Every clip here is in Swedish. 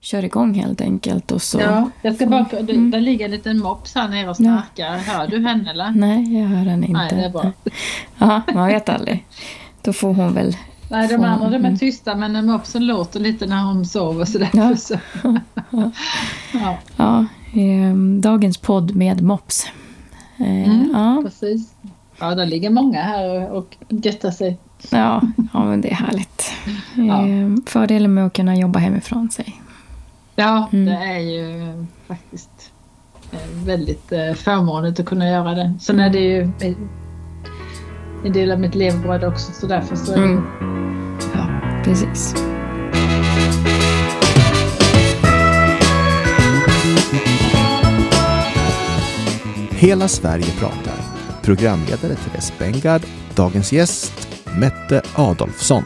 kör igång helt enkelt. Och så Ja, jag ska bara, det, Mm. där ligger en liten mops här nere och snarkar. Hör du henne eller? Nej, jag hör henne inte. Nej, det är bra. Ja, man vet aldrig. Då får hon väl... Nej, de andra de mm. är tysta men mopsen låter lite när hon sover så därför Ja. så. ja, Ja, ehm, dagens podd med mops. Eh, Mm. ja, precis. Ja, det ligger många här och, och göttar sig. ja, ja, men det är härligt. Ja. Ehm, fördelen med att kunna jobba hemifrån sig. Ja, Mm. det är ju faktiskt eh, väldigt eh, förmånligt att kunna göra det. Sen är det ju eh, en del av mitt levebröd också så därför så Mm. ja. Precis. Hela Sverige pratar. Programledare Therese Bengard. Dagens gäst Mette Adolfsson.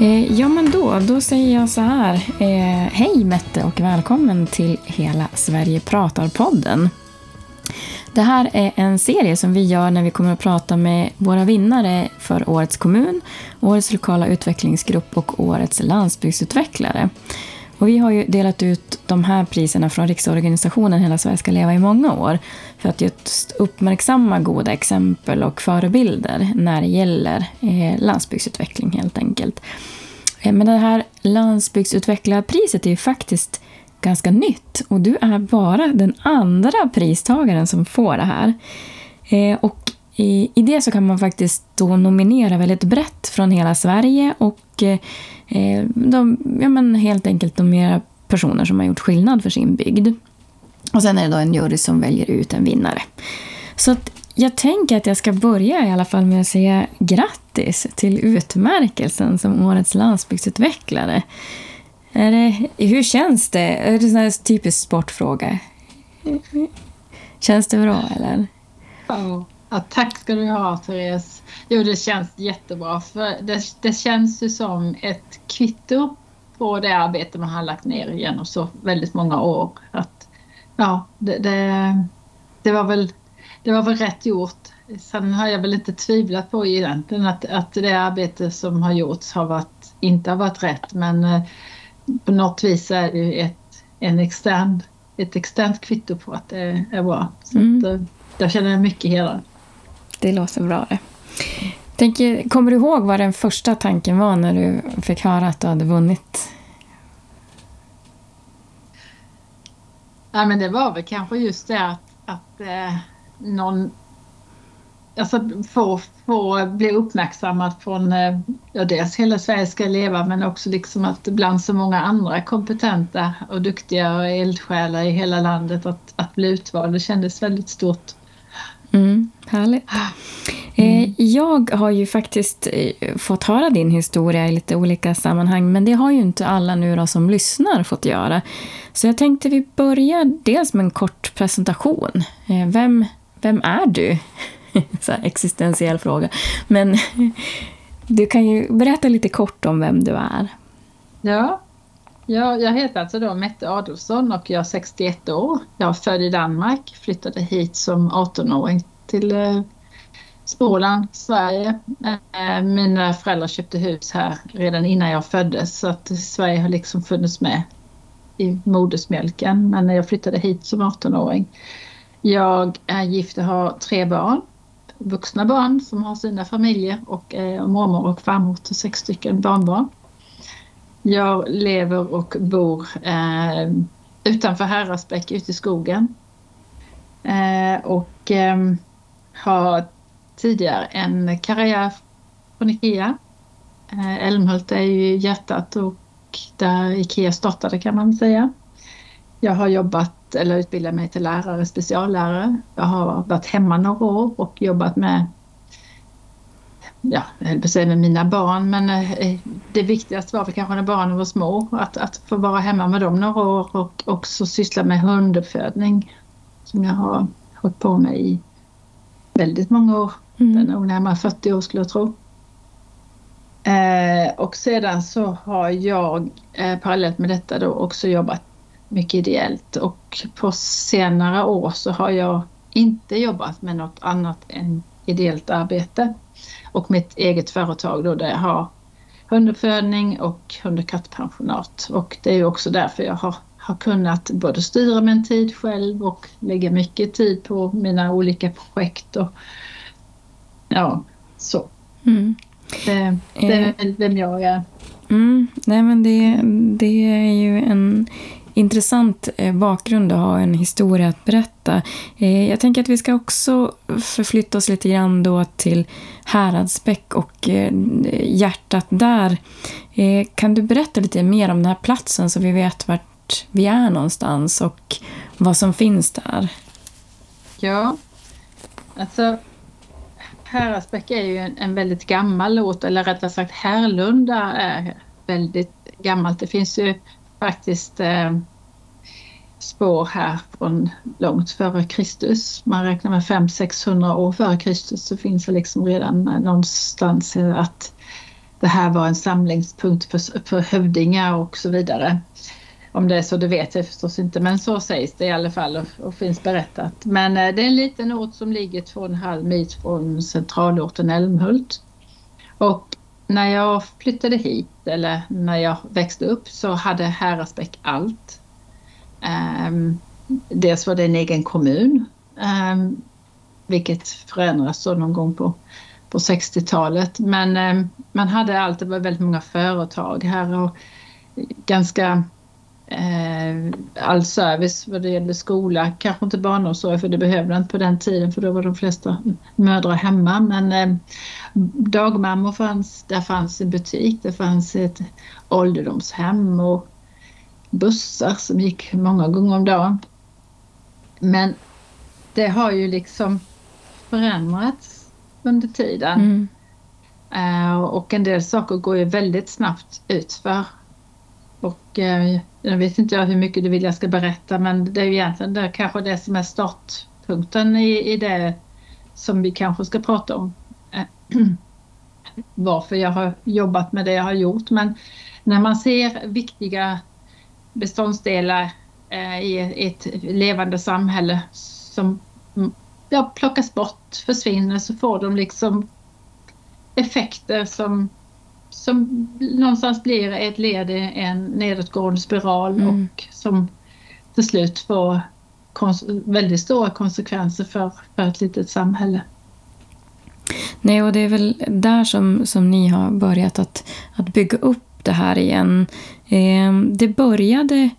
Eh, ja, men då, då säger jag så här. Eh, hej Mette och välkommen till Hela Sverige pratar-podden. Det här är en serie som vi gör när vi kommer att prata med våra vinnare för Årets kommun, Årets lokala utvecklingsgrupp och Årets landsbygdsutvecklare. Och vi har ju delat ut de här priserna från riksorganisationen Hela Sverige ska leva i många år för att just uppmärksamma goda exempel och förebilder när det gäller eh, landsbygdsutveckling helt enkelt. Eh, men det här landsbygdsutvecklarpriset är ju faktiskt ganska nytt och du är bara den andra pristagaren som får det här. Eh, och i, det så kan man faktiskt då nominera väldigt brett från hela Sverige och Eh, de, ja, men helt enkelt nominera personer som har gjort skillnad för sin bygd. Och sen är det då en jury som väljer ut en vinnare. Så att jag tänker att jag ska börja i alla fall med att säga grattis till utmärkelsen som Årets landsbygdsutvecklare. Är det, hur känns det? Är det en typisk sportfråga? Känns det bra eller? Ja. Ja, tack ska du ha Therese. Jo, det känns jättebra för det, det känns ju som ett kvitto på det arbete man har lagt ner genom så väldigt många år. Att, ja, det, det, det, var väl, det var väl rätt gjort. Sen har jag väl inte tvivlat på egentligen att, att det arbete som har gjorts har varit, inte har varit rätt men eh, på något vis är det ju ett, en extern, ett externt kvitto på att det är bra. Så Mm. att, eh, jag känner mig mycket hedrad. Det låter bra det. Tänker, kommer du ihåg vad den första tanken var när du fick höra att du hade vunnit? Ja, men det var väl kanske just det att, att eh, någon Alltså få, få bli uppmärksammad från eh, ja, dels Hela Sverige ska leva men också liksom att bland så många andra kompetenta och duktiga eldsjälar i hela landet att, att bli utvald. Det kändes väldigt stort. Mm, härligt. Eh, jag har ju faktiskt eh, fått höra din historia i lite olika sammanhang men det har ju inte alla nu då som lyssnar fått göra. Så jag tänkte vi börjar dels med en kort presentation. Eh, vem, vem är du? Så här existentiell fråga. Men du kan ju berätta lite kort om vem du är. Ja, ja jag heter alltså då Mette Adolfsson och jag är 61 år. Jag är född i Danmark, flyttade hit som 18-åring till eh, Småland, Sverige. Eh, mina föräldrar köpte hus här redan innan jag föddes så att Sverige har liksom funnits med i modersmjölken. Men jag flyttade hit som 18-åring. Jag är gift och har tre barn. Vuxna barn som har sina familjer och eh, mormor och farmor till sex stycken barnbarn. Jag lever och bor eh, utanför Häradsbäck ute i skogen. Eh, och eh, har tidigare en karriär från IKEA. Eh, Älmhult är ju hjärtat och där IKEA startade kan man säga. Jag har jobbat eller utbildat mig till lärare, speciallärare. Jag har varit hemma några år och jobbat med ja, jag säga med mina barn, men eh, det viktigaste var väl kanske när barnen var små, att, att få vara hemma med dem några år och också syssla med hunduppfödning som jag har hållit på med i väldigt många år. Mm. Den är nog närmare 40 år skulle jag tro. Eh, och sedan så har jag eh, parallellt med detta då också jobbat mycket ideellt och på senare år så har jag inte jobbat med något annat än ideellt arbete och mitt eget företag då där jag har hunduppfödning och hund och kattpensionat. Och det är ju också därför jag har, har kunnat både styra min tid själv och lägga mycket tid på mina olika projekt. Och, ja, så. Mm. Det, det är väl vem jag är. Mm. Nej, men det, det är ju en intressant eh, bakgrund att ha en historia att berätta. Eh, jag tänker att vi ska också förflytta oss lite grann då till Häradsbäck och eh, hjärtat där. Kan du berätta lite mer om den här platsen så vi vet vart vi är någonstans och vad som finns där? Ja, alltså Häradsbäck är ju en, en väldigt gammal ort, eller rättare sagt Härlunda är väldigt gammalt. Det finns ju faktiskt eh, spår här från långt före Kristus. Man räknar med 500-600 år före Kristus så finns det liksom redan någonstans att det här var en samlingspunkt för, för hövdingar och så vidare. Om det är så det vet jag förstås inte men så sägs det i alla fall och, och finns berättat. Men eh, det är en liten ort som ligger två och en halv mil från centralorten Älmhult. Och när jag flyttade hit eller när jag växte upp så hade Häradsbäck allt. Ehm, dels var det en egen kommun, ehm, vilket förändras någon gång på, på 60-talet. Men ehm, man hade allt, det var väldigt många företag här och ganska all service vad det gäller skola, kanske inte barnomsorg för det behövde inte på den tiden för då var de flesta mödrar hemma. Men eh, dagmammor fanns, där fanns en butik, det fanns ett ålderdomshem och bussar som gick många gånger om dagen. Men det har ju liksom förändrats under tiden. Mm. Uh, och en del saker går ju väldigt snabbt utför. Och uh, jag vet inte hur mycket du vill jag ska berätta men det är ju egentligen det, kanske det som är startpunkten i, i det som vi kanske ska prata om. Varför jag har jobbat med det jag har gjort men när man ser viktiga beståndsdelar eh, i ett levande samhälle som mm, ja, plockas bort, försvinner så får de liksom effekter som som någonstans blir ett led i en nedåtgående spiral mm. och som till slut får väldigt stora konsekvenser för, för ett litet samhälle. Nej, och det är väl där som, som ni har börjat att, att bygga upp det här igen. Eh, det började,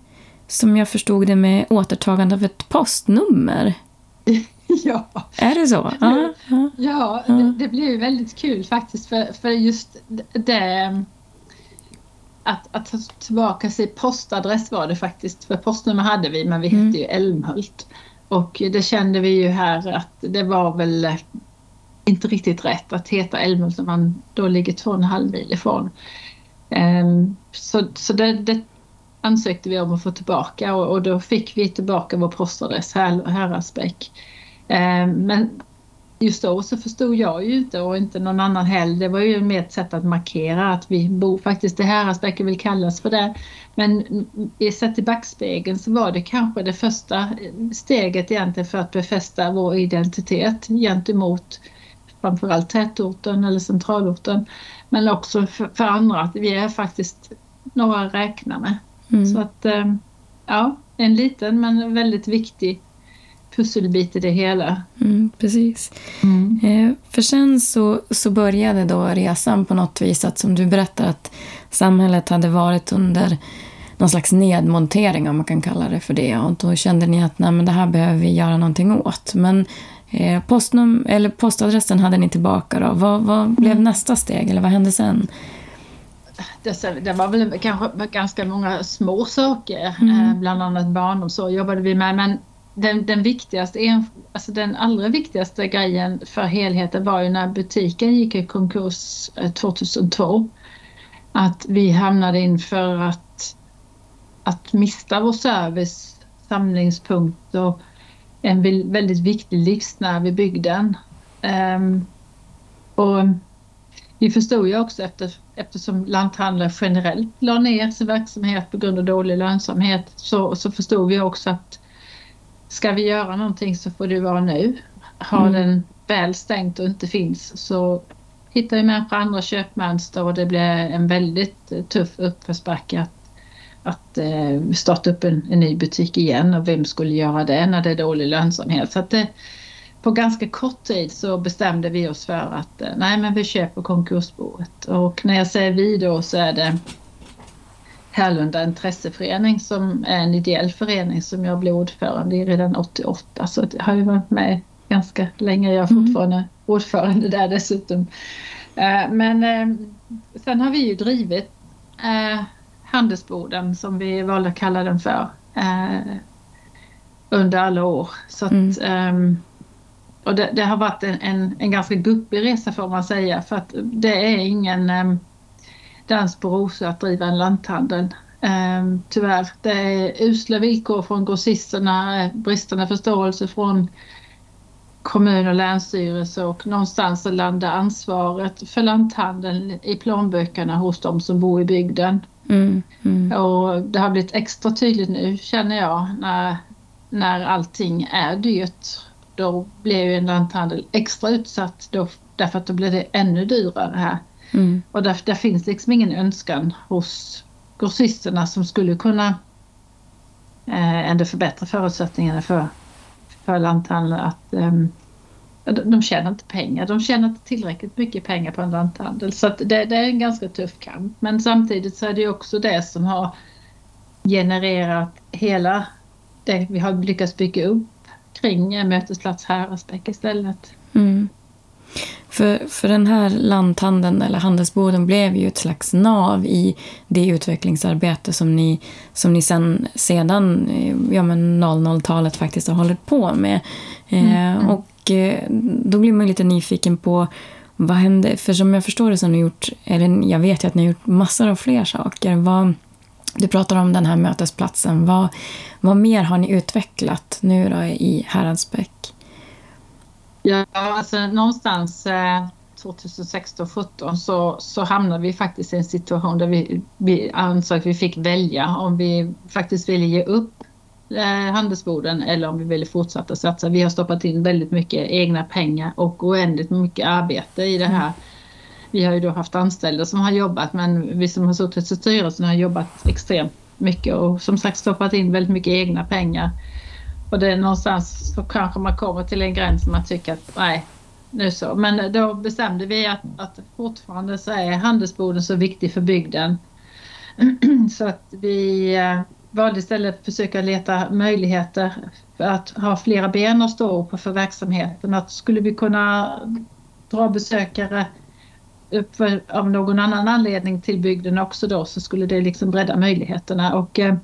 som jag förstod det, med återtagande av ett postnummer. ja. Är det så? Ja, ja, ja. Det, det blev väldigt kul faktiskt för, för just det att, att ta tillbaka sin postadress var det faktiskt, för postnummer hade vi men vi hette mm. ju Älmhult. Och det kände vi ju här att det var väl inte riktigt rätt att heta Älmhult när man då ligger två och en halv mil ifrån. Ehm, så så det, det, ansökte vi om att få tillbaka och, och då fick vi tillbaka vår postadress, här, Häradsbäck. Ehm, men just då så förstod jag ju inte och inte någon annan heller. Det var ju mer ett sätt att markera att vi bor faktiskt i Häradsbäck vill kallas för det. Men sett i backspegeln så var det kanske det första steget egentligen för att befästa vår identitet gentemot framförallt tätorten eller centralorten. Men också för, för andra att vi är faktiskt några att räkna med. Mm. Så att eh, ja, en liten men väldigt viktig pusselbit i det hela. Mm, precis. Mm. Eh, för sen så, så började då resan på något vis att som du berättar att samhället hade varit under någon slags nedmontering om man kan kalla det för det. Och då kände ni att nej, men det här behöver vi göra någonting åt. Men eh, postnum, eller postadressen hade ni tillbaka då. Vad, vad blev mm. nästa steg eller vad hände sen? Det, var väl kanske ganska många små saker, mm. eh, bland annat barnomsorg jobbade vi med. Men den, den viktigaste, alltså den allra viktigaste grejen för helheten var ju när butiken gick i konkurs 2002. Eh, att vi hamnade inför att, att mista vår service, samlingspunkt och en väldigt viktig livsnerv i bygden. Um, och vi förstod ju också efter, eftersom lanthandlar generellt la ner sin verksamhet på grund av dålig lönsamhet så, så förstod vi också att ska vi göra någonting så får det vara nu. Har mm. den väl stängt och inte finns så hittar ju människor andra köpmönster och det blir en väldigt tuff uppförsbacke att, att eh, starta upp en, en, ny butik igen och vem skulle göra det när det är dålig lönsamhet. Så att det, på ganska kort tid så bestämde vi oss för att eh, nej men vi köper konkursboet och när jag säger vi då så är det Härlunda intresseförening som är en ideell förening som jag blev ordförande i redan 88 så jag har ju varit med ganska länge. Jag är mm. fortfarande mm. ordförande där dessutom. Eh, men eh, sen har vi ju drivit eh, Handelsboden som vi valde att kalla den för under alla år. Så att, mm. Ehm, och det, det, har varit en, en, en, ganska guppig resa får man säga för att det är ingen ehm, dans på rosor att driva en lanthandel. Ehm, tyvärr. Det är usla villkor från grossisterna, bristande förståelse från kommun och länsstyrelse och någonstans landar ansvaret för lanthandeln i plånböckerna hos de som bor i bygden. Mm, mm. Och det har blivit extra tydligt nu känner jag när, när allting är dyrt. Då blir ju en lanthandel extra utsatt då, därför att då blir det ännu dyrare här. Mm. Och där, där finns liksom ingen önskan hos grossisterna som skulle kunna eh, ändå förbättra förutsättningarna för för lanthandeln att um, de tjänar inte pengar. De tjänar inte tillräckligt mycket pengar på en lanthandel. Så det, det, är en ganska tuff kamp. Men samtidigt så är det också det som har genererat hela det vi har lyckats bygga upp kring Mötesplats Häradsbäck istället. Mm. För, för den här lanthandeln, eller handelsboden, blev ju ett slags nav i det utvecklingsarbete som ni, som ni sen, sedan ja, 00-talet faktiskt har hållit på med. Eh, mm. Eh, och eh, då blir man lite nyfiken på vad hände? För som jag förstår det så har ni gjort, eller jag vet ju att ni har gjort massor av fler saker. Vad, du pratar om den här mötesplatsen. Vad, vad mer har ni utvecklat nu då i Häradsbäck? Ja, alltså någonstans eh, 2016-17 så, så hamnade vi faktiskt i en situation där vi, vi ansåg att vi fick välja om vi faktiskt ville ge upp eh, handelsboden eller om vi ville fortsätta satsa. Vi har stoppat in väldigt mycket egna pengar och oändligt mycket arbete i det här. Mm. Vi har ju då haft anställda som har jobbat men vi som har suttit i styrelsen har jobbat extremt mycket och som sagt stoppat in väldigt mycket egna pengar. Och det är någonstans så kanske man kommer till en gräns man tycker att nej, nu så. Men då bestämde vi att, att fortfarande så är handelsboden så viktig för bygden. så att vi eh, valde istället att försöka leta möjligheter för att ha flera ben att stå på för verksamheten. Att skulle vi kunna dra besökare upp för, av någon annan anledning till bygden också då så skulle det liksom bredda möjligheterna. Och, eh,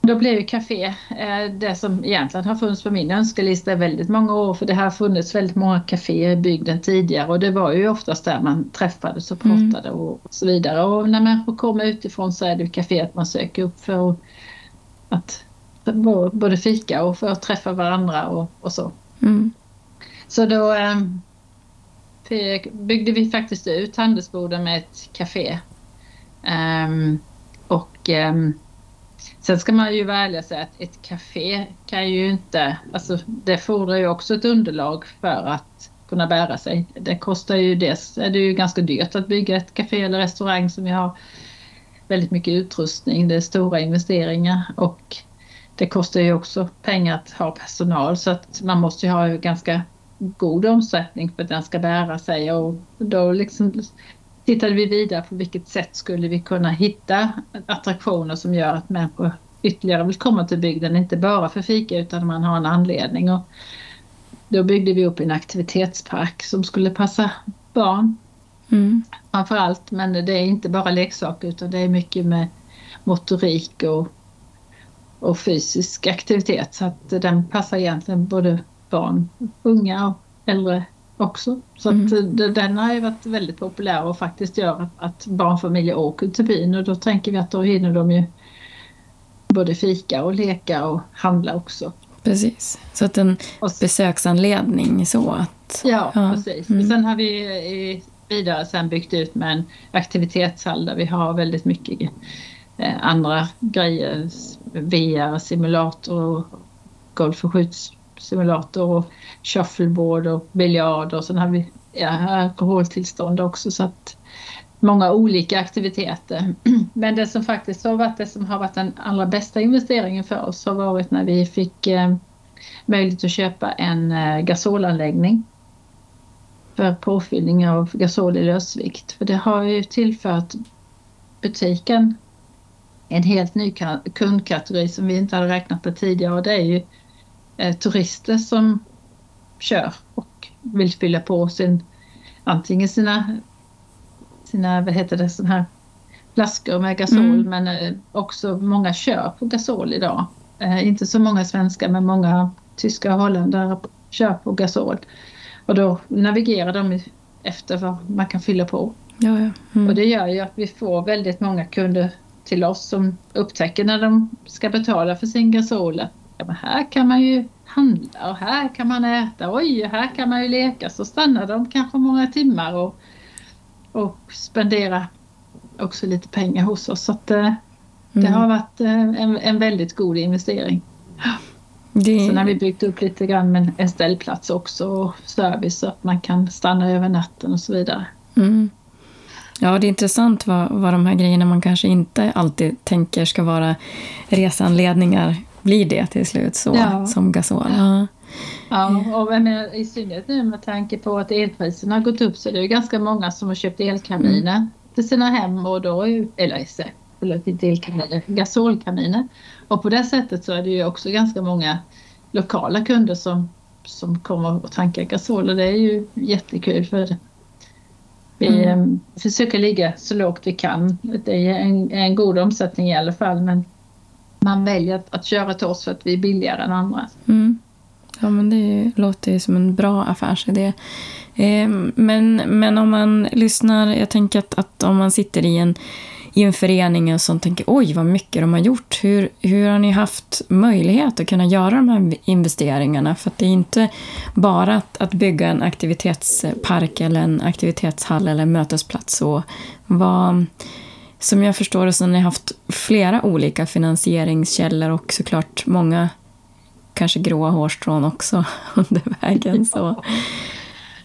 då blev ju café eh, det som egentligen har funnits på min önskelista i väldigt många år för det har funnits väldigt många kaféer i bygden tidigare och det var ju oftast där man träffades och mm. pratade mm. och så vidare. Och när människor kommer utifrån så är det kaféet man söker upp för att både fika och för att träffa varandra och, och så. Mm. Så då eh, byggde vi faktiskt ut handelsboden med ett café. Um, och um, Sen ska man ju vara ärlig och säga att ett café kan ju inte, alltså det fordrar ju också ett underlag för att kunna bära sig. Det kostar ju dels, är det ju ganska dyrt att bygga ett café eller restaurang som vi har väldigt mycket utrustning, det är stora investeringar och det kostar ju också pengar att ha personal så att man måste ju ha ganska god omsättning för att den ska bära sig och då liksom tittade vi vidare på vilket sätt skulle vi kunna hitta attraktioner som gör att människor ytterligare vill komma till bygden, inte bara för fika utan man har en anledning. Och då byggde vi upp en aktivitetspark som skulle passa barn mm. framför men det är inte bara leksaker utan det är mycket med motorik och, och fysisk aktivitet så att den passar egentligen både barn, unga och äldre också. Så mm. att den har ju varit väldigt populär och faktiskt gör att, att barnfamiljer åker till byn och då tänker vi att då hinner de ju både fika och leka och handla också. Precis, så att en och, besöksanledning så att... Ja, ja. precis. Mm. Sen har vi vidare sen byggt ut med en aktivitetshall där vi har väldigt mycket eh, andra grejer. VR, simulator, golf och skjuts simulator och shuffleboard och biljard och sen har vi ja, alkoholtillstånd också. Så att många olika aktiviteter. Men det som faktiskt har varit det som har varit den allra bästa investeringen för oss har varit när vi fick eh, möjlighet att köpa en eh, gasolanläggning för påfyllning av gasol i lösvikt. För det har ju tillfört butiken en helt ny kundkategori som vi inte hade räknat med tidigare och det är ju turister som kör och vill fylla på sin antingen sina, sina vad heter det, sån här flaskor med gasol mm. men eh, också många kör på gasol idag. Eh, inte så många svenskar men många tyska och holländare kör på gasol. Och då navigerar de efter vad man kan fylla på. Ja, ja. Mm. Och det gör ju att vi får väldigt många kunder till oss som upptäcker när de ska betala för sin gasol ja, men här kan man ju handla och här kan man äta, oj, här kan man ju leka. Så stannar de kanske många timmar och, och spendera också lite pengar hos oss. Så att, eh, det mm. har varit eh, en, en väldigt god investering. Det... Sen har vi byggt upp lite grann med en ställplats också och service så att man kan stanna över natten och så vidare. Mm. Ja, det är intressant vad, vad de här grejerna man kanske inte alltid tänker ska vara resanledningar blir det till slut så, ja. som gasol. Ja. Ja, och menar, i synnerhet nu med tanke på att elpriserna har gått upp så det är ganska många som har köpt elkaminer mm. till sina hem och då, eller förlåt, inte elkaminer, gasolkaminer. Och på det sättet så är det ju också ganska många lokala kunder som, som kommer och tankar gasol och det är ju jättekul för vi mm. Ehm, försöker ligga så lågt vi kan. Det är en, en god omsättning i alla fall men man väljer att, att köra till oss för att vi är billigare än andra. Mm. Ja, men det låter ju som en bra affärsidé. Eh, men, men om man lyssnar, jag tänker att, att om man sitter i en i en förening och som tänker oj vad mycket de har gjort. Hur, hur har ni haft möjlighet att kunna göra de här investeringarna? För det är inte bara att, att bygga en aktivitetspark eller en aktivitetshall eller en mötesplats. Så vad, som jag förstår det så har ni haft flera olika finansieringskällor och såklart många kanske gråa hårstrån också under vägen. Så.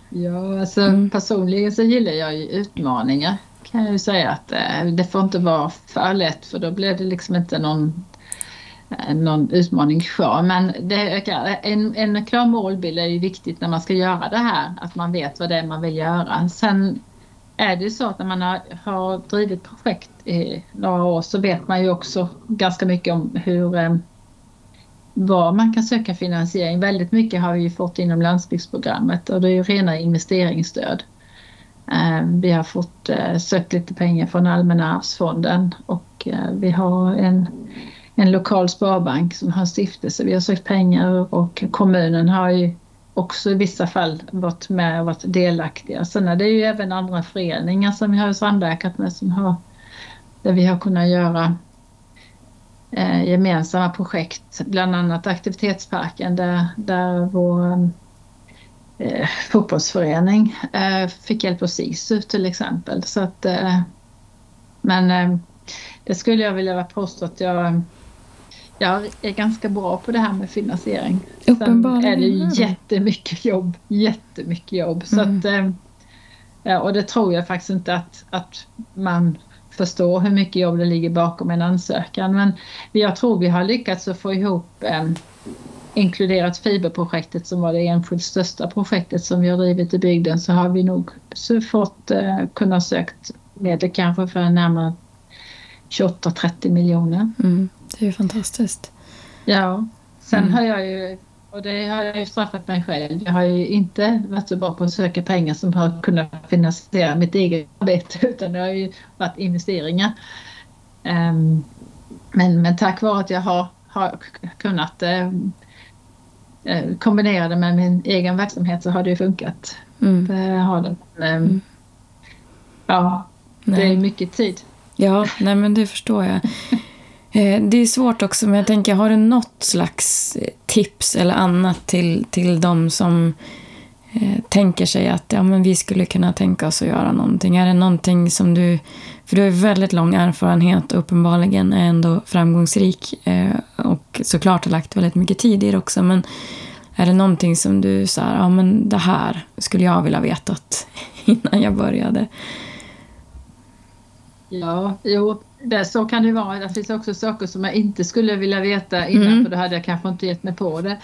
Ja, alltså mm. personligen så gillar jag ju utmaningar kan jag ju säga att eh, det får inte vara för lätt för då blir det liksom inte någon, eh, någon utmaning kvar. Men det, en, en klar målbild är ju viktigt när man ska göra det här, att man vet vad det är man vill göra. Sen är det ju så att när man har, har drivit projekt i några år så vet man ju också ganska mycket om hur ehm, var man kan söka finansiering. Väldigt mycket har vi fått inom landsbygdsprogrammet och det är ju rena investeringsstöd. Ehm, vi har fått eh, sökt lite pengar från Allmänna arvsfonden och eh, vi har en, en lokal sparbank som har stiftelse. Vi har sökt pengar och kommunen har ju också i vissa fall varit med och varit delaktiga. Sen är det ju även andra föreningar som vi har samverkat med som har, där vi har kunnat göra eh, gemensamma projekt, bland annat aktivitetsparken där, där vår eh, fotbollsförening eh, fick hjälp av SISU till exempel. Så att, eh, men eh, det skulle jag vilja påstå att jag, jag är ganska bra på det här med finansiering. Sen är det jättemycket jobb, jättemycket jobb. Så mm. att, eh, och det tror jag faktiskt inte att, att man förstår hur mycket jobb det ligger bakom en ansökan. Men jag tror vi har lyckats att få ihop eh, inkluderat fiberprojektet som var det enskilt största projektet som vi har drivit i bygden så har vi nog så fått eh, kunna sökt medel kanske för närmare 28-30 miljoner. Mm, det är ju fantastiskt. Ja, sen mm. har jag ju och det har jag ju straffat mig själv. Jag har ju inte varit så bra på att söka pengar som har kunnat finansiera mitt eget arbete utan det har ju varit investeringar. Um, men, men tack vare att jag har, har kunnat um, Eh, kombinera det med min egen verksamhet så har det ju funkat. Mm. Det har det. Men, mm. Ja, nej. det är mycket tid. Ja, nej men det förstår jag. Eh, det är svårt också, men jag tänker, har du något slags eh, tips eller annat till, till de som eh, tänker sig att ja, men vi skulle kunna tänka oss att göra någonting? Är det någonting som du... För du har ju väldigt lång erfarenhet och uppenbarligen är ändå framgångsrik eh, och såklart har lagt väldigt mycket tid i det också. Men är det någonting som du sa, ja men det här skulle jag vilja vetat innan jag började? Ja, jo, det, så kan det vara. Det finns också saker som jag inte skulle vilja veta innan mm. för då hade jag kanske inte gett mig på det.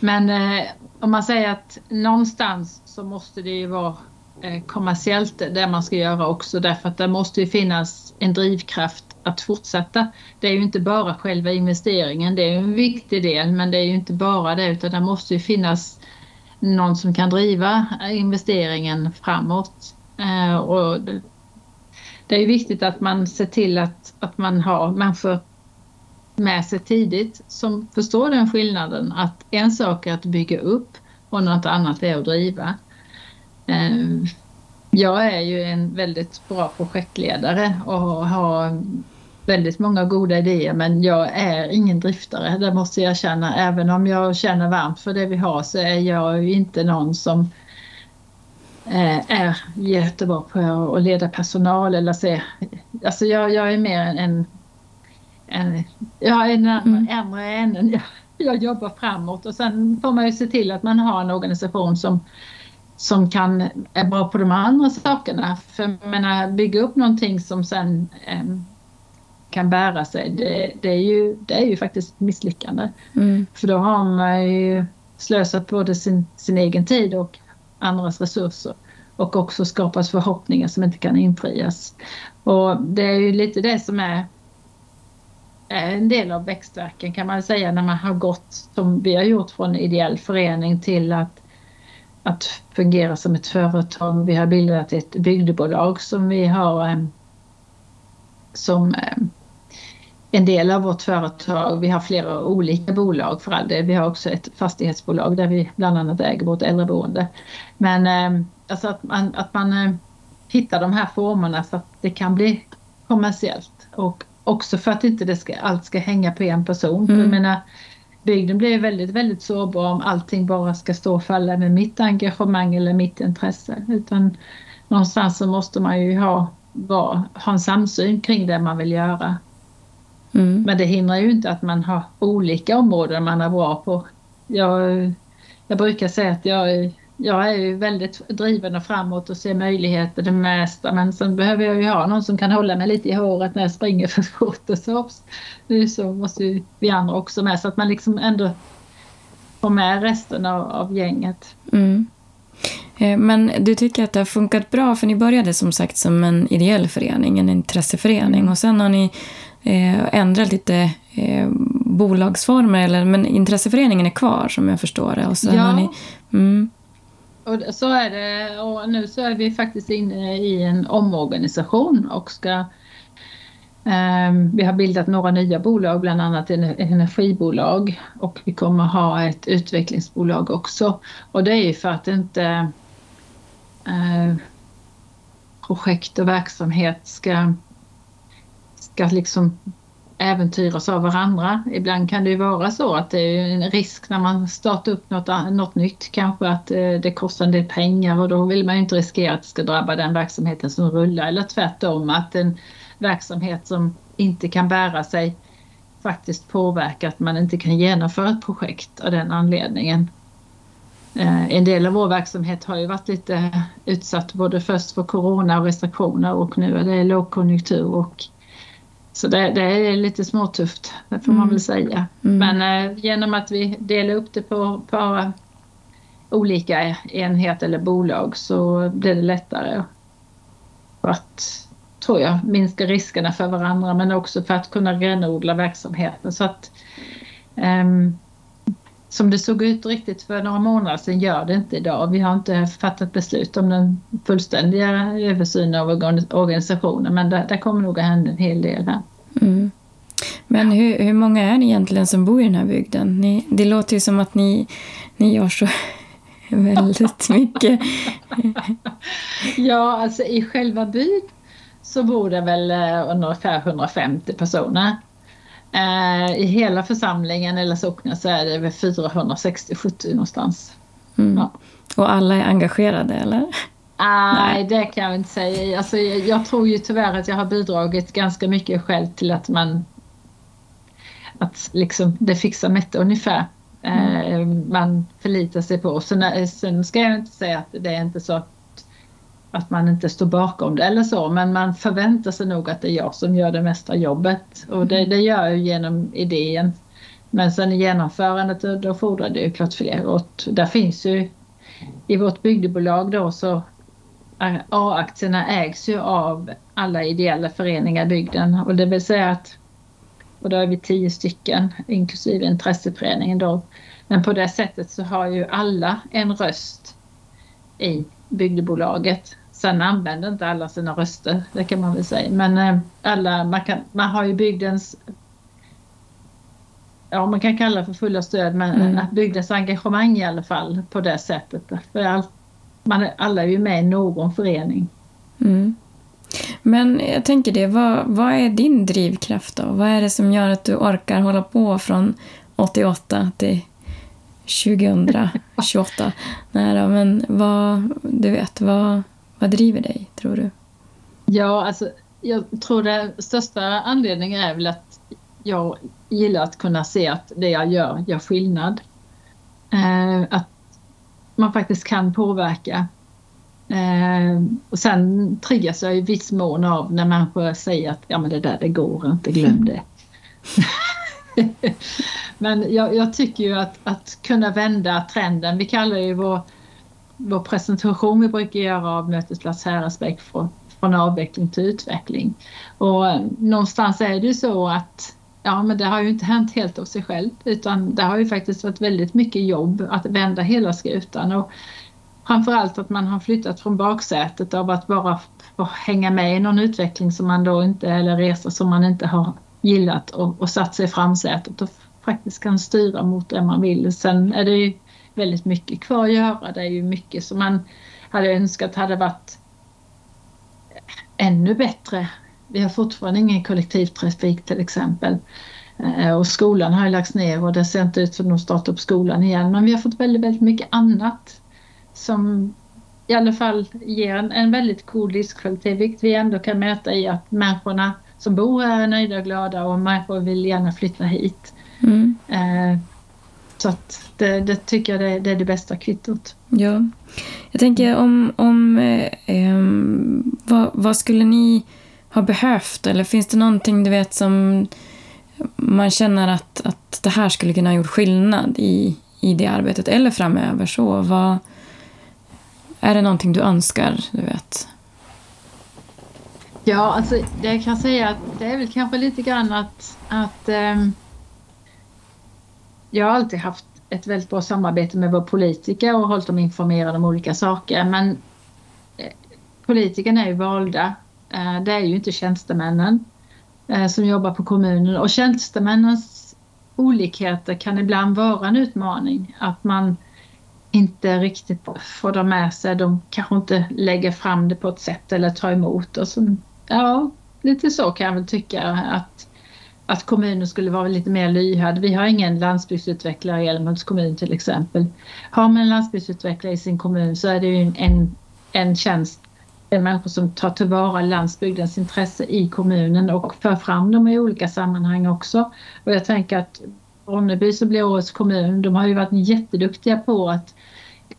Men eh, om man säger att någonstans så måste det ju vara eh, kommersiellt det man ska göra också därför att det måste ju finnas en drivkraft att fortsätta. Det är ju inte bara själva investeringen, det är en viktig del men det är ju inte bara det utan det måste ju finnas någon som kan driva investeringen framåt. Eh, och det är viktigt att man ser till att, att man har människor med sig tidigt som förstår den skillnaden att en sak är att bygga upp och något annat är att driva. Ehm, jag är ju en väldigt bra projektledare och har väldigt många goda idéer men jag är ingen driftare, det måste jag känna. Även om jag känner varmt för det vi har så är jag ju inte någon som eh, är jättebra på att leda personal eller se. Alltså jag, jag är mer en, en jag är en mm. änden. Jag, jag jobbar framåt och sen får man ju se till att man har en organisation som som kan, är bra på de andra sakerna. För jag menar, bygga upp någonting som sen eh, kan bära sig, det, det, är ju, det är ju faktiskt misslyckande. Mm. För då har man ju slösat både sin, sin egen tid och andras resurser och också skapas förhoppningar som inte kan infrias. Och det är ju lite det som är en del av växtverken kan man säga när man har gått som vi har gjort från ideell förening till att, att fungera som ett företag. Vi har bildat ett bygdebolag som vi har eh, som eh, en del av vårt företag. Vi har flera olika bolag för all det. Vi har också ett fastighetsbolag där vi bland annat äger vårt äldreboende. Men eh, alltså att man, att man eh, hittar de här formerna så att det kan bli kommersiellt och också för att inte det ska, allt ska hänga på en person. Mm. Jag menar, bygden blir väldigt, väldigt sårbar om allting bara ska stå och falla med mitt engagemang eller mitt intresse. Utan någonstans så måste man ju ha, ha en samsyn kring det man vill göra. Mm. Men det hindrar ju inte att man har olika områden man är bra på. Jag, jag brukar säga att jag, jag är väldigt driven och framåt och ser möjligheter det mesta men sen behöver jag ju ha någon som kan hålla mig lite i håret när jag springer för fort och så. Nu så måste ju vi andra också med så att man liksom ändå får med resten av, av gänget. Mm. Eh, men du tycker att det har funkat bra för ni började som sagt som en ideell förening, en intresseförening mm. och sen har ni eh, ändrat lite eh, bolagsformer, eller, men intresseföreningen är kvar som jag förstår det. Och sen ja. ni, mm. och så är det och nu så är vi faktiskt inne i en omorganisation och ska ehm, vi har bildat några nya bolag, bland annat ett energibolag och vi kommer ha ett utvecklingsbolag också. Och det är ju för att inte eh, projekt och verksamhet ska ska liksom äventyras av varandra. Ibland kan det ju vara så att det är en risk när man startar upp något, något nytt kanske att eh, det kostar en del pengar och då vill man ju inte riskera att det ska drabba den verksamheten som rullar eller tvärtom att en verksamhet som inte kan bära sig faktiskt påverkar att man inte kan genomföra ett projekt av den anledningen. Eh, en del av vår verksamhet har ju varit lite utsatt både först för corona och restriktioner och nu är det lågkonjunktur och så det, det, är lite småtufft, det får mm. man väl säga. Mm. Men eh, genom att vi delar upp det på, på olika enheter eller bolag så blir det lättare att, tror jag, minska riskerna för varandra men också för att kunna renodla verksamheten. Så att, um, som det såg ut riktigt för några månader sedan gör det inte idag. Vi har inte fattat beslut om den fullständiga översynen av organisationen men det, det kommer nog att hända en hel del här. Mm. Men hur, hur många är ni egentligen som bor i den här bygden? Ni, det låter ju som att ni, ni gör så väldigt mycket. ja, alltså i själva byn så bor det väl uh, ungefär 150 personer. Uh, I hela församlingen eller socknen så är det väl 460-70 någonstans. Mm. Ja. Och alla är engagerade eller? Nej, det kan jag inte säga. Alltså, jag tror ju tyvärr att jag har bidragit ganska mycket själv till att man att liksom det fixar Mette ungefär. mm. man förlitar sig på. Sen, sen ska jag inte säga att det är inte så att, man inte står bakom det eller så men man förväntar sig nog att det är jag som gör det mesta jobbet och det, mm. det gör jag genom idén. Men sen i genomförandet då fordrar det ju klart fler och där finns ju i vårt bygdebolag då så A-aktierna ägs ju av alla ideella föreningar i bygden och det vill säga att och då är vi tio stycken inklusive intresseföreningen då. Men på det sättet så har ju alla en röst i bygdebolaget. Sen använder inte alla sina röster, det kan man väl säga. Men eh, alla, man, kan, man har ju bygdens ja man kan kalla det för fulla stöd men mm. att bygdens engagemang i alla fall på det sättet. För all, man, alla är ju med i någon förening. Mm. Men jag tänker det, vad, vad är din drivkraft då? Vad är det som gör att du orkar hålla på från 88 till 2028? Nej då, men vad, du vet, vad, vad driver dig, tror du? Ja, alltså jag tror den största anledningen är väl att jag gillar att kunna se att det jag gör gör skillnad. Eh, att man faktiskt kan påverka. Eh, och sen triggas jag i viss mån av när människor säger att ja men det där det går inte, glöm det. men jag, jag, tycker ju att, att kunna vända trenden, vi kallar ju vår, vår presentation vi brukar göra av Mötesplats Häradsbäck från, från avveckling till utveckling. Och eh, någonstans är det ju så att Ja, men det har ju inte hänt helt av sig själv utan det har ju faktiskt varit väldigt mycket jobb att vända hela skutan och framförallt att man har flyttat från baksätet av att bara hänga med i någon utveckling som man då inte, eller resa som man inte har gillat och, och satt sig i framsätet och faktiskt kan styra mot det man vill. Sen är det ju väldigt mycket kvar att göra. Det är ju mycket som man hade önskat hade varit ännu bättre vi har fortfarande ingen kollektivtrafik till exempel. Eh, och skolan har ju lagts ner och det ser inte ut som att de startar upp skolan igen. Men vi har fått väldigt, väldigt mycket annat som i alla fall ger en, en väldigt god livskvalitet, vilket vi ändå kan mäta i att människorna som bor här är nöjda och glada och människor vill gärna flytta hit. Mm. Eh, så att det, det, tycker jag det, det, är det bästa kvittot. Ja. Jag tänker om, om eh, eh, vad, vad skulle ni har behövt? Eller finns det någonting du vet som man känner att, att det här skulle kunna ha gjort skillnad i, i det arbetet eller framöver? Så vad, är det någonting du önskar? Du vet? Ja, alltså det jag kan säga att det är väl kanske lite grann att, att eh, jag har alltid haft ett väldigt bra samarbete med våra politiker och hållit dem informerade om olika saker. Men eh, politikerna är ju valda Eh, det är ju inte tjänstemännen eh, som jobbar på kommunen och tjänstemännens olikheter kan ibland vara en utmaning. Att man inte riktigt får dem med sig. De kanske inte lägger fram det på ett sätt eller tar emot. Och så, ja, lite så kan jag väl tycka att, att kommunen skulle vara lite mer lyhörd. Vi har ingen landsbygdsutvecklare i Älmhults kommun till exempel. Har man en landsbygdsutvecklare i sin kommun så är det ju en, en tjänst människor som tar tillvara landsbygdens intresse i kommunen och för fram dem i olika sammanhang också. Och jag tänker att Ronneby som blir årets kommun, de har ju varit jätteduktiga på att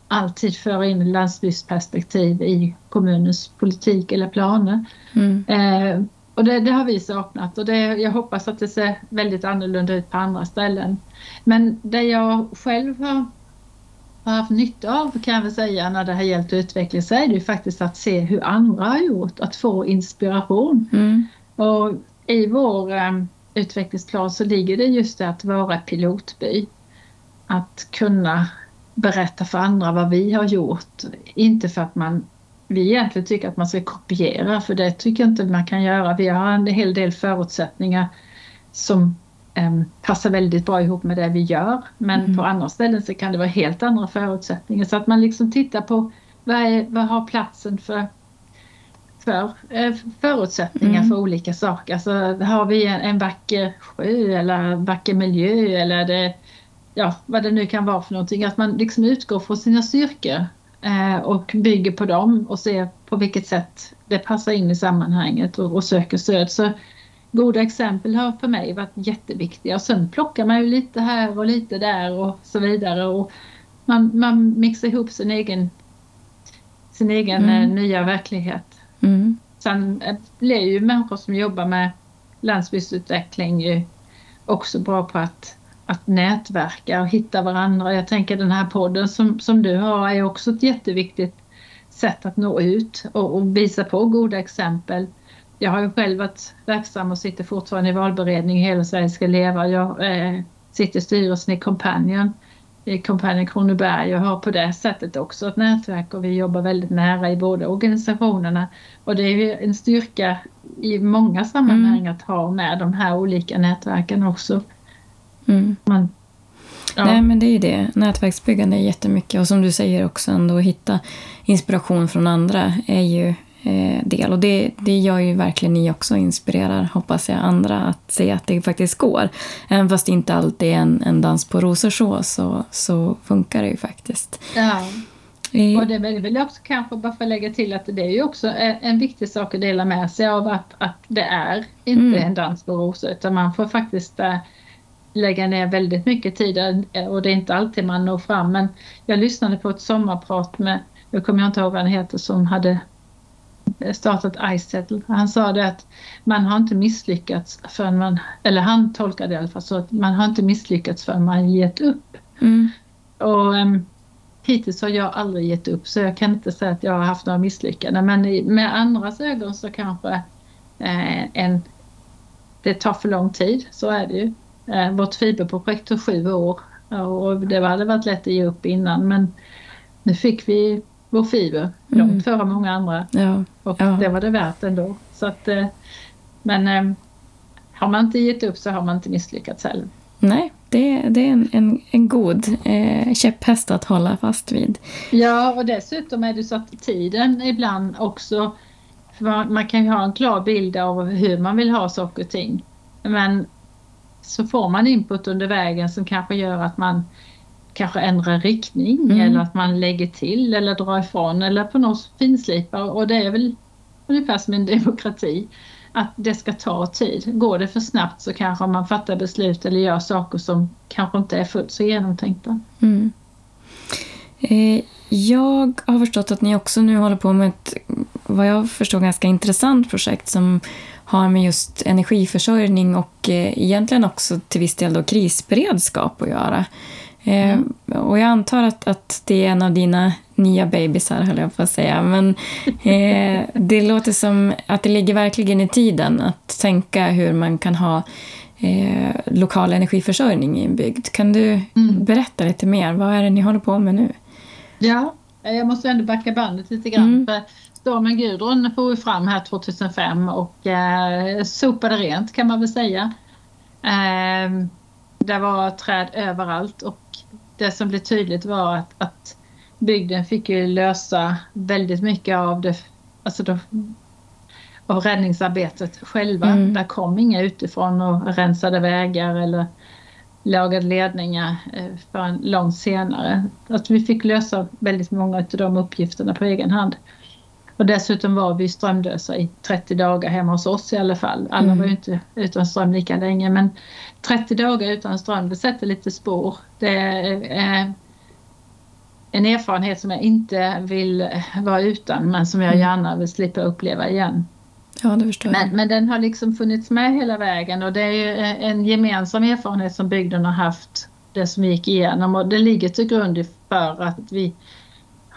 alltid föra in landsbygdsperspektiv i kommunens politik eller planer. Mm. Eh, och det, det, har vi saknat och det, jag hoppas att det ser väldigt annorlunda ut på andra ställen. Men det jag själv har har haft nytta av kan jag väl säga när det har gällt utveckling så är det ju faktiskt att se hur andra har gjort, att få inspiration. Mm. Och i vår um, utvecklingsplan så ligger det just det att vara pilotby. Att kunna berätta för andra vad vi har gjort. Inte för att man vi egentligen tycker att man ska kopiera för det tycker jag inte man kan göra. Vi har en hel del förutsättningar som Ehm, passar väldigt bra ihop med det vi gör. Men mm. på andra ställen så kan det vara helt andra förutsättningar. Så att man liksom tittar på vad, är, vad har platsen för, för eh, förutsättningar mm. för olika saker. Alltså, har vi en, en vacker sjö eller vacker miljö eller det, ja, vad det nu kan vara för någonting. Att man liksom utgår från sina styrkor eh, och bygger på dem och ser på vilket sätt det passar in i sammanhanget och, och söker stöd. Så goda exempel har för mig varit jätteviktiga och sen plockar man ju lite här och lite där och så vidare och man, man mixar ihop sin egen, sin egen mm. Eh, nya verklighet. Mm. Sen blir ju människor som jobbar med landsbygdsutveckling ju också bra på att, att nätverka och hitta varandra. Jag tänker den här podden som, som du har är också ett jätteviktigt sätt att nå ut och, och visa på goda exempel. Jag har ju själv varit verksam och sitter fortfarande i valberedning Hela Sverige ska leva. Jag eh, sitter i styrelsen i Companion i Companion Kronoberg och har på det sättet också ett nätverk och vi jobbar väldigt nära i båda organisationerna. Och det är ju en styrka i många sammanhang mm. att ha med de här olika nätverken också. Mm. Man, ja. Nej men det är det, nätverksbyggande är jättemycket och som du säger också ändå hitta inspiration från andra är ju eh, del. Och det, det gör ju verkligen ni också, inspirerar, hoppas jag, andra att se att det faktiskt går. Även fast det inte alltid är en, en dans på rosor så, så, så funkar det ju faktiskt. Ja. Och det vill jag också kanske bara få lägga till att det är ju också en viktig sak att dela med sig av att, att det är inte mm. en dans på rosor utan man får faktiskt äh, lägga ner väldigt mycket tid och det är inte alltid man når fram men jag lyssnade på ett sommarprat med, jag kommer inte ihåg vad han heter, som hade startat iSettle. Han sa det att man har inte misslyckats förrän man, eller han tolkade det i alla fall så att man har inte misslyckats förrän man gett upp. Mm. Och um, hittills har jag aldrig gett upp så jag kan inte säga att jag har haft några misslyckanden men med andras ögon så kanske eh, en, det tar för lång tid, så är det ju. Eh, vårt fiberprojekt tog sju år och det hade varit lätt att ge upp innan men nu fick vi vår fiber långt mm. före många andra. Ja. Och ja. det var det värt ändå. Så att, eh, men eh, har man inte gett upp så har man inte misslyckats heller. Nej, det, det är en, en, en god eh, käpphäst att hålla fast vid. Ja, och dessutom är det så att tiden ibland också... Man, man kan ju ha en klar bild av hur man vill ha saker och ting. Men så får man input under vägen som kanske gör att man kanske ändra riktning mm. eller att man lägger till eller drar ifrån eller på något finslipar och det är väl ungefär som en demokrati. Att det ska ta tid. Går det för snabbt så kanske man fattar beslut eller gör saker som kanske inte är fullt så genomtänkta. Mm. Eh, jag har förstått att ni också nu håller på med ett, vad jag förstår, ganska intressant projekt som har med just energiförsörjning och eh, egentligen också till viss del då krisberedskap att göra. Mm. och jag antar att, att det är en av dina nya bebisar, höll jag på att säga. Men eh, det låter som att det ligger verkligen i tiden att tänka hur man kan ha eh, lokal energiförsörjning i en bygd. Kan du mm. berätta lite mer? Vad är det ni håller på med nu? Ja, jag måste ändå backa bandet lite grann. Mm. För stormen Gudrun for fram här 2005 och eh, sopade rent kan man väl säga. Eh, det var träd överallt och det som blev tydligt var att, att bygden fick ju lösa väldigt mycket av det, alltså då, av räddningsarbetet själva. Mm. Där kom inga utifrån och rensade vägar eller lagade ledningar eh, förrän långt senare. Att vi fick lösa väldigt många av de uppgifterna på egen hand. Och dessutom var vi strömlösa i 30 dagar hemma hos oss i alla fall. Alla mm. var ju inte utan ström lika länge men 30 dagar utan ström det sätter lite spår. Det är en erfarenhet som jag inte vill vara utan men som jag mm. gärna vill slippa uppleva igen. Ja, det förstår men, men den har liksom funnits med hela vägen och det är ju en gemensam erfarenhet som bygden har haft, det som vi gick igenom och det ligger till grund för att vi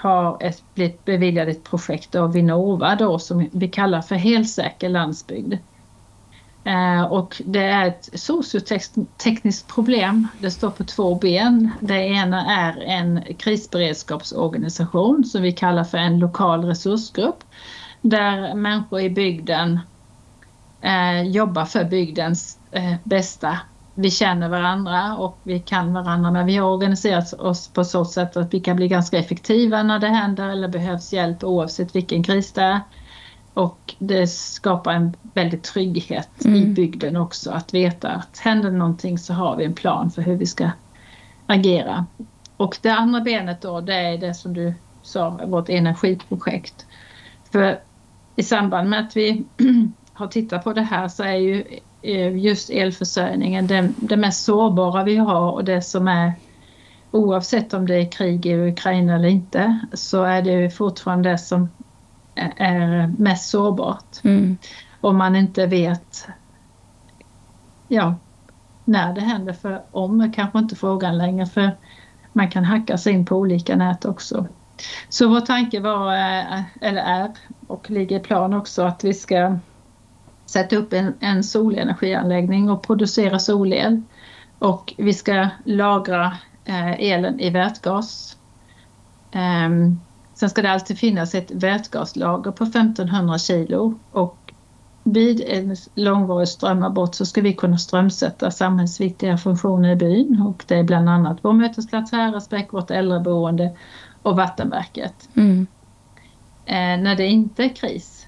har ett, blivit beviljade ett projekt av Vinnova då som vi kallar för Helsäker landsbygd. Eh, och det är ett sociotekniskt problem. Det står på två ben. Det ena är en krisberedskapsorganisation som vi kallar för en lokal resursgrupp där människor i bygden eh, jobbar för bygdens eh, bästa vi känner varandra och vi kan varandra men vi har organiserat oss på så sätt att vi kan bli ganska effektiva när det händer eller behövs hjälp oavsett vilken kris det är. Och det skapar en väldig trygghet mm. i bygden också att veta att händer någonting så har vi en plan för hur vi ska agera. Och det andra benet då det är det som du sa, vårt energiprojekt. För i samband med att vi har tittat på det här så är ju just elförsörjningen det, det mest sårbara vi har och det som är oavsett om det är krig i Ukraina eller inte så är det fortfarande det som är mest sårbart. Mm. Om man inte vet ja, när det händer, för om är kanske inte frågan längre för man kan hacka sig in på olika nät också. Så vår tanke var, eh, eller är, och ligger i plan också, att vi ska sätta upp en, en solenergianläggning och producera solel. Och vi ska lagra eh, elen i vätgas. Um, sen ska det alltid finnas ett vätgaslager på 1500 kilo och vid en långvarig strömavbrott så ska vi kunna strömsätta samhällsviktiga funktioner i byn och det är bland annat vår mötesplats Häradsbäck, vårt äldreboende och vattenverket. Mm. Eh, när det inte är kris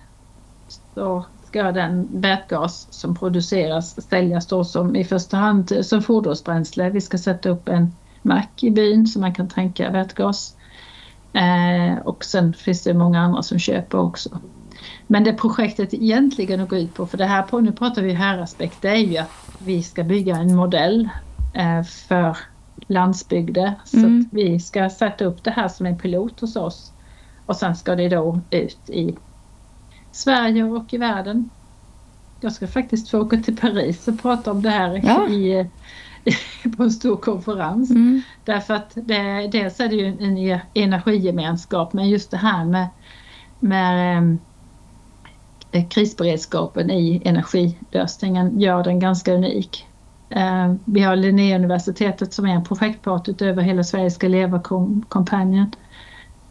så ska den vätgas som produceras säljas då som i första hand som fordonsbränsle. Vi ska sätta upp en mack i byn så man kan tanka vätgas. Eh, och sen finns det många andra som köper också. Men det projektet egentligen går ut på, för det här nu pratar vi häraspekt, det är ju att vi ska bygga en modell eh, för landsbygder. Så mm. att vi ska sätta upp det här som en pilot hos oss och sen ska det då ut i Sverige och i världen. Jag ska faktiskt få åka till Paris och prata om det här ja. i, på en stor konferens. Mm. Därför att det, dels är det ju en energigemenskap men just det här med, med ehm, Eh, krisberedskapen i energilösningen gör den ganska unik. Eh, vi har Linnéuniversitetet som är en projektpart utöver Hela Sverige ska leva-kampanjen.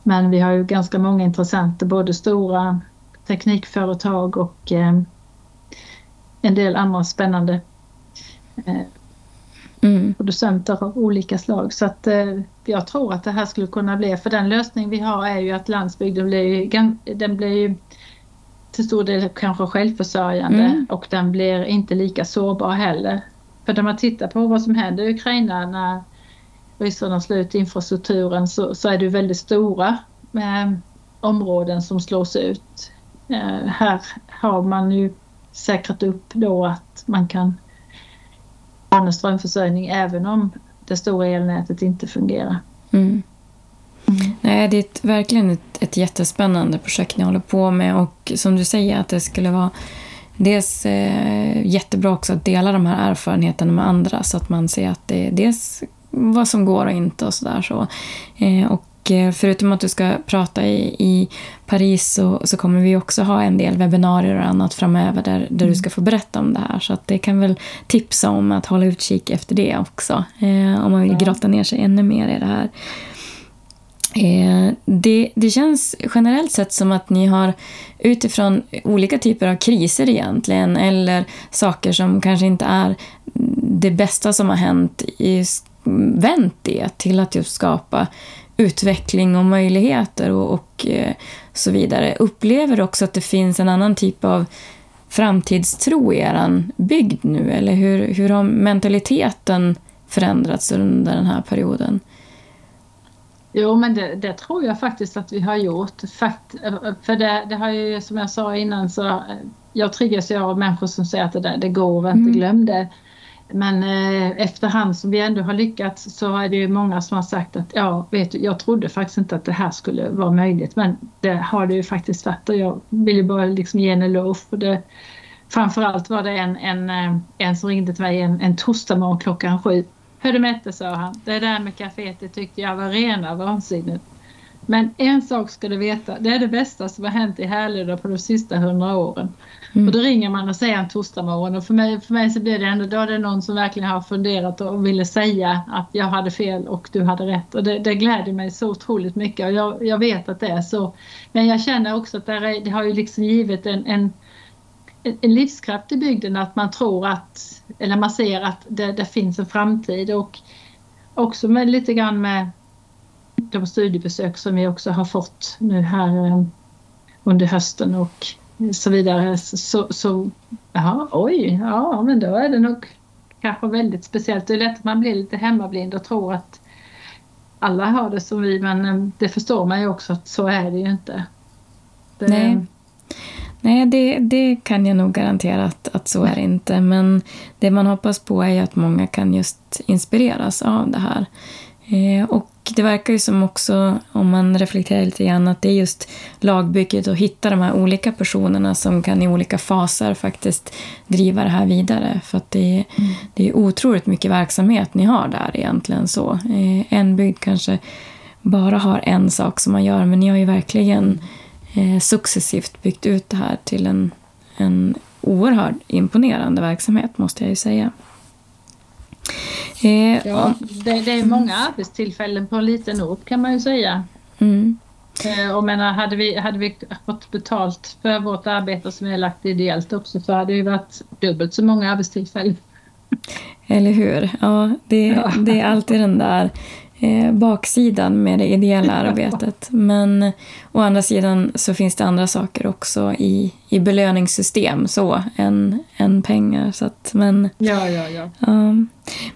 Men vi har ju ganska många intressenter, både stora teknikföretag och eh, en del andra spännande mm. producenter av olika slag. Så att jag tror att det här skulle kunna bli, för den lösning vi har är ju att landsbygden blir, den blir till stor del kanske självförsörjande mm. och den blir inte lika sårbar heller. För när man tittar på vad som händer i Ukraina när ryssarna slår ut infrastrukturen så, så är det väldigt stora eh, områden som slås ut. Eh, här har man ju säkrat upp då att man kan en strömförsörjning även om det stora elnätet inte fungerar. Mm. Mm. Nej, det är ett, verkligen ett, ett jättespännande projekt ni håller på med och som du säger att det skulle vara dels eh, jättebra också att dela de här erfarenheterna med andra så att man ser att det är dels vad som går och inte och sådär. Så. Eh, och förutom att du ska prata i, i Paris så, så, kommer vi också ha en del webbinarier och annat framöver där, där du ska få berätta om det här. Så att det kan väl tipsa om att hålla utkik efter det också. Eh, om man vill grotta ner sig ännu mer i det här. Eh, det, det känns generellt sett som att ni har utifrån olika typer av kriser egentligen eller saker som kanske inte är det bästa som har hänt i, vänt det till att just skapa utveckling och möjligheter och, och eh, så vidare. Upplever du också att det finns en annan typ av framtidstro i er bygd nu? Eller hur, hur har mentaliteten förändrats under den här perioden? Jo, men det, det, tror jag faktiskt att vi har gjort. Fakt, för det, det, har ju, som jag sa innan, så jag triggas ju av människor som säger att det, där, det går inte mm. glöm det. Men eh, efterhand som vi ändå har lyckats så är det ju många som har sagt att ja, vet du, jag trodde faktiskt inte att det här skulle vara möjligt men det har det ju faktiskt varit och jag vill ju bara liksom ge en eloge för det. Framförallt var det en, en, eh, en som ringde till mig en, en torsdag morgon klockan sju Hörru Mette, sa han, det där med kaféet det tyckte jag var rena vansinnet. Men en sak ska du veta, det är det bästa som har hänt i Härlöda på de sista hundra åren. Mm. Och då ringer man och säger en torsdagmorgon och för mig, för mig så blir det ändå, då är det någon som verkligen har funderat och ville säga att jag hade fel och du hade rätt. Och det, det gläder mig så otroligt mycket och jag, jag, vet att det är så. Men jag känner också att det, är, det har ju liksom givit en, en en livskraft i bygden att man tror att, eller man ser att det, det, finns en framtid och också med lite grann med de studiebesök som vi också har fått nu här eh, under hösten och så vidare så, så ja, oj, ja men då är det nog kanske väldigt speciellt. Det är lätt att man blir lite hemmablind och tror att alla har det som vi men eh, det förstår man ju också att så är det ju inte. Det, Nej. Nej, det, det kan jag nog garantera att, att så är det inte. Men det man hoppas på är ju att många kan just inspireras av det här. Eh, och det verkar ju som också, om man reflekterar lite grann, att det är just lagbygget och hitta de här olika personerna som kan i olika faser faktiskt driva det här vidare. För att det, mm. det är otroligt mycket verksamhet ni har där egentligen. så. Eh, en bygd kanske bara har en sak som man gör, men ni har ju verkligen eh, successivt byggt ut det här till en, en oerhört imponerande verksamhet, måste jag ju säga. Eh, ja, det, det, är många arbetstillfällen på en liten ort kan man ju säga. Mm. Eh, och menar, hade, vi, hade vi fått betalt för vårt arbete som vi har lagt ideellt också så hade det varit dubbelt så många arbetstillfällen. Eller hur? Ja, det, ja. det är alltid den där eh, baksidan med det ideella arbetet. Men å andra sidan så finns det andra saker också i, i belöningssystem så, än, än pengar. Så att, men, ja, ja, ja. ja.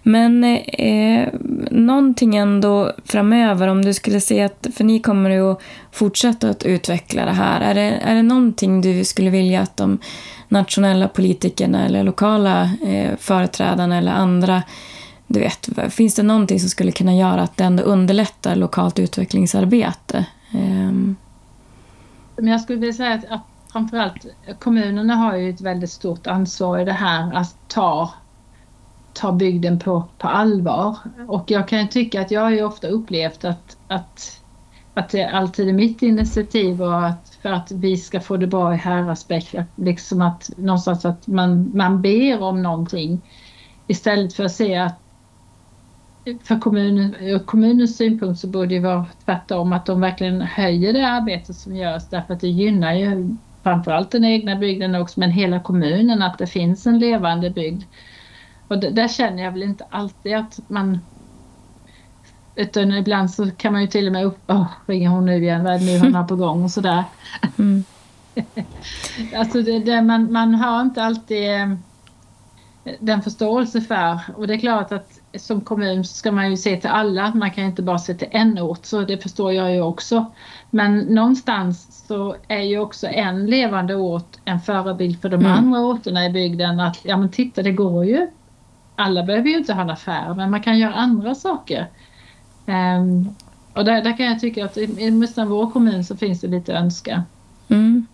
Men eh, någonting ändå framöver, om du skulle se att, för ni kommer ju att fortsätta att utveckla det här. Är det, är det någonting du skulle vilja att de nationella politikerna eller lokala eh, företrädarna eller andra du vet, finns det någonting som skulle kunna göra att det ändå underlättar lokalt utvecklingsarbete? Um. Men jag skulle vilja säga att, att framförallt kommunerna har ju ett väldigt stort ansvar i det här att ta, ta bygden på, på allvar. Och jag kan ju tycka att jag har ju ofta upplevt att, att, att det alltid är mitt initiativ och att för att vi ska få det bra i Häradsbäck, liksom att någonstans att man, man ber om någonting istället för att se att för kommunen, kommunens synpunkt så borde det vara tvärtom att de verkligen höjer det arbetet som görs därför att det gynnar ju framförallt den egna bygden också men hela kommunen att det finns en levande bygd. Och där känner jag väl inte alltid att man utan ibland så kan man ju till och med upp, oh, ringer hon nu igen, vad är det nu hon har på gång och sådär. Mm. alltså det, det, man, man har inte alltid eh, den förståelse för och det är klart att som kommun ska man ju se till alla, man kan inte bara se till en ort, så det förstår jag ju också. Men någonstans så är ju också en levande ort en förebild för de mm. andra orterna i bygden att ja men titta det går ju. Alla behöver ju inte ha en affär men man kan göra andra saker. Um, och där, där, kan jag tycka att i, i vår kommun så finns det lite önska. Mm.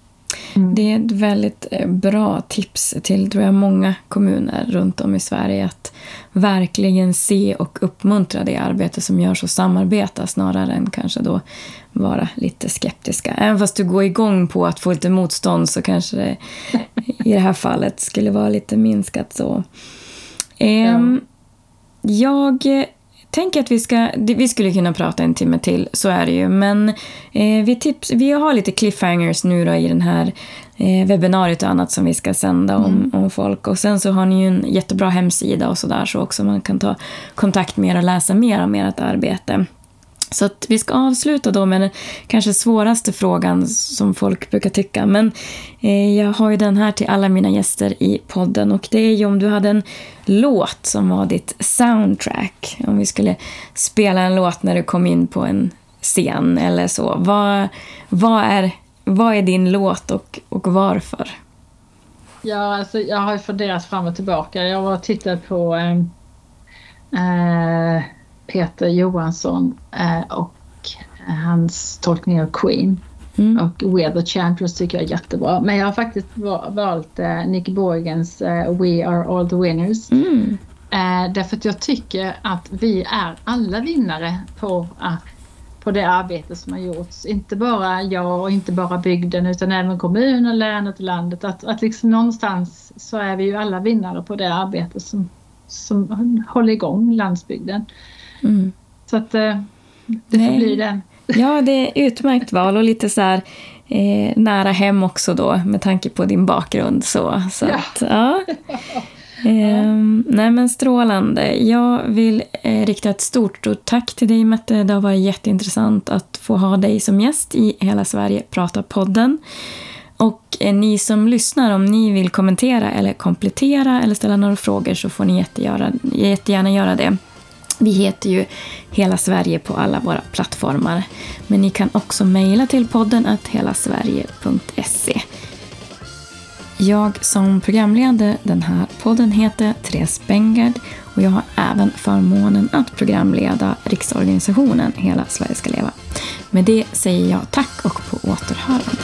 Mm. Det är ett väldigt eh, bra tips till tror jag, många kommuner runt om i Sverige att verkligen se och uppmuntra det arbete som görs och samarbeta snarare än kanske då vara lite skeptiska. Även fast du går igång på att få lite motstånd så kanske det i det här fallet skulle vara lite minskat så. Um, jag tänker att vi, ska, vi skulle kunna prata en timme till, så är det ju. Men eh, vi, tips, vi har lite cliffhangers nu då i den här eh, webbinariet och annat som vi ska sända om, mm. om folk. Och sen så har ni ju en jättebra hemsida och sådär så också man kan ta kontakt med er och läsa mer om ert arbete. Så att vi ska avsluta då med den kanske svåraste frågan som folk brukar tycka. Men eh, jag har ju den här till alla mina gäster i podden och det är ju om du hade en låt som var ditt soundtrack. Om vi skulle spela en låt när du kom in på en scen eller så. Vad, vad, är, vad är din låt och, och varför? Ja, alltså jag har funderat fram och tillbaka. Jag har tittat på eh, eh, Peter Johansson eh, och hans tolkning av Queen. Mm. Och We're the Champions tycker jag är jättebra. Men jag har faktiskt valt eh, Nick Borgens eh, We are all the winners. Mm. därför att jag tycker att vi är alla vinnare på, på det arbete som har gjorts. Inte bara jag och inte bara bygden utan även kommunen, länet och landet. Att, att liksom någonstans så är vi ju alla vinnare på det arbete som, som håller igång landsbygden. Mm. Så att eh, det får bli den. Ja, det är utmärkt val och lite så här, eh, nära hem också då med tanke på din bakgrund. Så, så ja. Att, ja. Eh, nej men strålande. Jag vill eh, rikta ett stort, stort tack till dig Mette. Det har varit jätteintressant att få ha dig som gäst i Hela Sverige pratar podden. Och eh, ni som lyssnar, om ni vill kommentera eller komplettera eller ställa några frågor så får ni jättegöra, jättegärna göra det. Vi heter ju Hela Sverige på alla våra plattformar. Men ni kan också mejla till podden att helasverige.se. Jag som programledare den här podden heter Therese Bengard och jag har även förmånen att programleda riksorganisationen Hela Sverige ska leva. Med det säger jag tack och på återhörande.